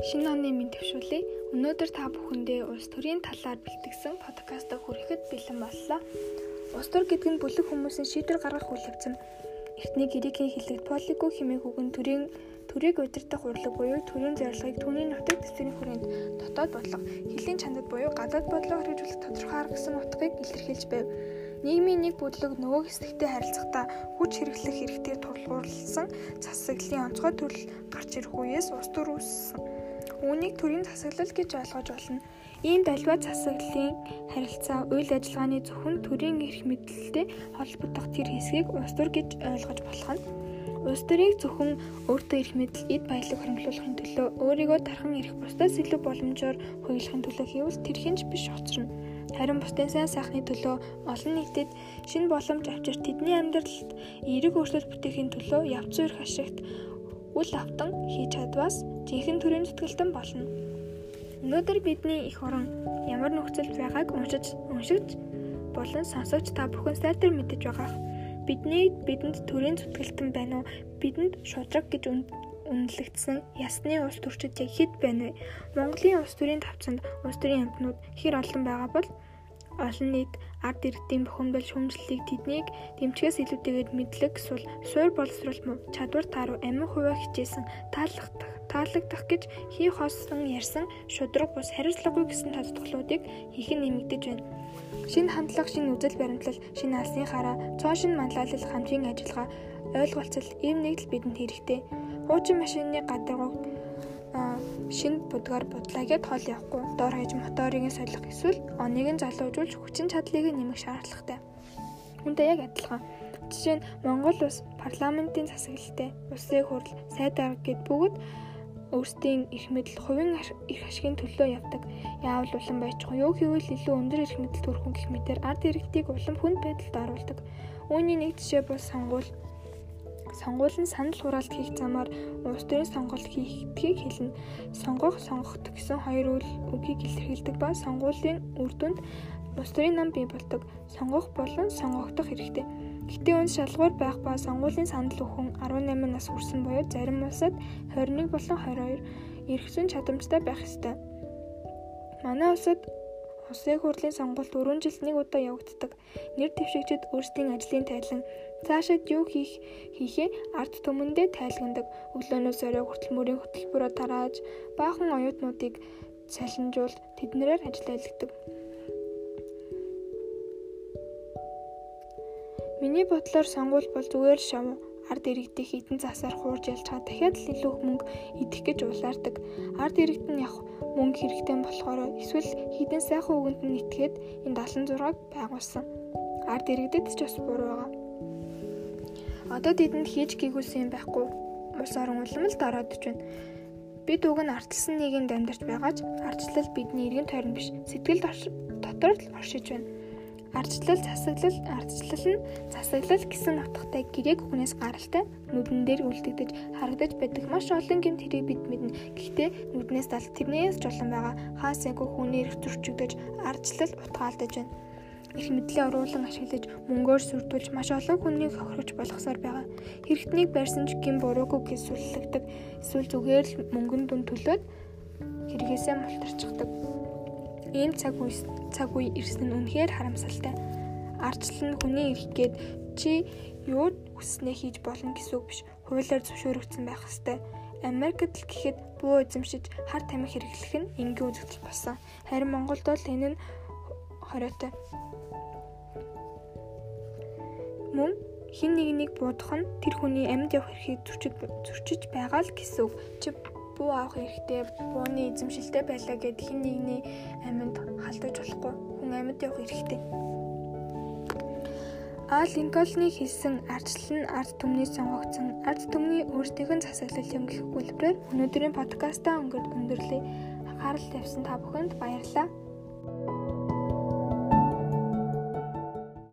Шинэ оны минь төвшүүлье. Өнөөдөр та бүхэндээ улс төрийн талаар бэлтгэсэн подкастыг хүрэхэд бэлэн боллоо. Улс төр гэдэг нь бүлэг хүмүүсийн шийдвэр гаргах нь. Эртний грекийн хэллэгт полиго хэмээх үг нь төрийн төрийг удирдах урлаг буюу төрийн зорилгыг түүний нутаг дэвсгэрийн хүрээнд дотоод бодлого, хилийн чандад буюу гадаад бодлого хэрэгжүүлэх тодорхой арга гэсэн утгыг илэрхийлж байв. Нийгмийн нэг бүлэг нөгөө хэсэгтэй харилцахдаа хүч хэрэглэх хэрэгтэй тулгуурласан засаглалын онцгой төрөл гарч ирэх үеэс ус төр үүссэн. Үүнийг төрийн засаглал гэж ойлгож болно. Ийм далбай засаглалын харилцаа үйл ажиллагааны зөвхөн төрийн эрх мэдэлтэй холбогдох тэр хэсгийг ус төр гэж ойлгож болох нь. Улс төрийг зөвхөн өөртөө эрх мэдэл, эд баялаг хөрөнгөлүүлэхин төлөө өөрийгөө тархан эрх бусдаас илүү боломжоор хуйлахын төлөө хийвэл тэр хинж биш хоцорно Харин бусдын сайн сайхны төлөө олон нийтэд шинэ боломж авчир тэдний амьдралд эерэг өөрчлөлт бүтээхийн төлөө явц үер хашигт үл автан хийж чадвас жинхэнэ төрийн зүтгэлтэн болно. Өнөөдөр бидний их орон ямар нөхцөлд байгааг уншиж уншигч болон сонсогч та бүхэн сайтар мэдэж байгаа. Бидний бидэнд төрийн зүтгэлтэн байна уу? Бидэнд шудраг гэж үнэлэгдсэн ясны улс төрчид яг хэд байна вэ? Монголын улс төрийн тавцанд улс төрийн амтнууд хэр олон байгаа бол олон нийт ард иргэдийн бухимдал шүүмжлэлийг тэднийг дэмжихээс илүүтэйгээр мэдлэг сул суур боловсрол муу чадвар тааруу амин хувиа хичээсэн таалагдах таалагдах гэж хий хоосон ярьсан шудраг бус хариуцлагагүй гэсэн тодтголуудыг хийх нь нэмэгдэж байна. Шинэ хандлага, шинэ үзэл баримтлал, шинэ алсын хараа, цоо шинэ манлайлал хамтын ажиллагаа, ойлголцол ийм нэгдэл бидэнд хэрэгтэй. Хуучин машины гадаргуу шинэ будгаар будлаа гэд хол явахгүй доор хаяж моторыг солих эсвэл оныг нь залуужуулж хүчин чадлыг нэмэх шаардлагатай. Үүнтэй яг адилхан. Жишээ нь Монгол улс парламентын засаглалтай, улсын хурл, сайд арга гэд бүгд өөрсдийн эрх мэдэл, хувийн эрх ашигын төлөө явдаг. Яавал улам байж юу хийвэл илүү өндөр эрх мэдэл төрхөн гэх мэтэр ард иргэдийг улам хүнд байдалд оруулдаг. Үүний нэг жишээ бол сонгуул сонгуул нь санал хураалт хийх замаар улс төрийн сонголт хийхдгийг хэлнэ. Сонгох, сонгохт гэсэн хоёр үгийг илэрхийлдэг ба сонгуулийн үр дүнд улс төрийн нам бий болдог. Сонгох болон сонгогдох хэрэгтэй. Гэтэ үүнд шалгуур байх ба сонгуулийн санал өгөн 18 нас хүрсэн буюу зарим улсад 21 болон 22 эрх зүйн чадамжтай байх ёстой. Манай улсад Улсын хурлын сонгуульд 4 жилд нэг удаа явагддаг. Нэр дэвшигчид өөрсдийн ажлын тайлан цаашид юу хийх хийхээ ард түмэндээ тайлгнадаг. Өглөөнөөс орой хүртэл мөрийн хөтөлбөрөөр тарааж баахан оюутнуудыг салинжуулт тэднэрээр ажилладаг. Миний бодлоор сонгуул бол зүгээр шав ард иргэдийг хитэн засаар хуурж ялж чад дахиад л илүү мөнгө идэх гэж улаардаг. Ард иргэд нь яг мөнгө хэрэгтэй болохоор эсвэл хитэн сайхан үгэнд нь итгээд энэ 76-г байгуулсан. Ард иргэдэд ч бас буруу байгаа. Одоо тэдэнд хийж гүйгүүлсэн юм байхгүй. Улс орон улам л дараадж байна. Бид уг нь ардчилсан нийгэмд амьдарч байгаач ардчлал бидний эргэн тойрон биш сэтгэл дотор л оршиж байна Ардчлал засаглал ардчлал нь засаглал гэсэн утгатай грек үгнээс гаралтай нүдэн дээр үлдэгдэж харагдаж байдаг маш олон гэмт хэрэг бид мэднэ. Гэхдээ нүднээс дал тэрнээс ч олон байгаа хаасайгүй хүний эрх зөрчигдөж ардчлал утгаалдаж байна. Их мэдлээ оруулан ашиглаж мөнгөөр сүрдүүлж маш олон хүнийг хохирож болгосоор байгаа. Хэрэгтнийг барьсан ч гин буруугүй гэж сүллэгдэг. Эсвэл зүгээр л мөнгөн дүн төлөөд хэрэгээсээ мултарчихдаг. Ийм цаг үе цаг үе ирсэн нь үнэхээр харамсалтай. Ардчлал нь хүний эрх гээд чи юу хүснээ хийж болно гэсэн үг биш. Хуулиар зөвшөөрөгдсөн байх ёстой. Америкт л гэхэд буу эзэмшиж хар тамхи хэрэглэх нь энгийн үзэгдэл болсон. Харин Монголд бол энэ нь хориотой. Мөн хин нэгнийг буудах нь тэр хүний амьд явах эрхийг зөрчиж байгаа л гэсэн үг. Чи бүү авах хэрэгтэй, бууны эзэмшилтэй байлаа гэд хин нэгний амьд халдаж болохгүй. Хүн амьд явах хэрэгтэй. А Линкольны хэлсэн ардчлал нь ард түмний сонгогдсон ард түмний өөрсдийнх нь засаглал юм гэх хэлбэрээр өнөөдрийн подкастаа өнгөрдөрлөе. Анхаарал тавьсан та бүхэнд баярлалаа.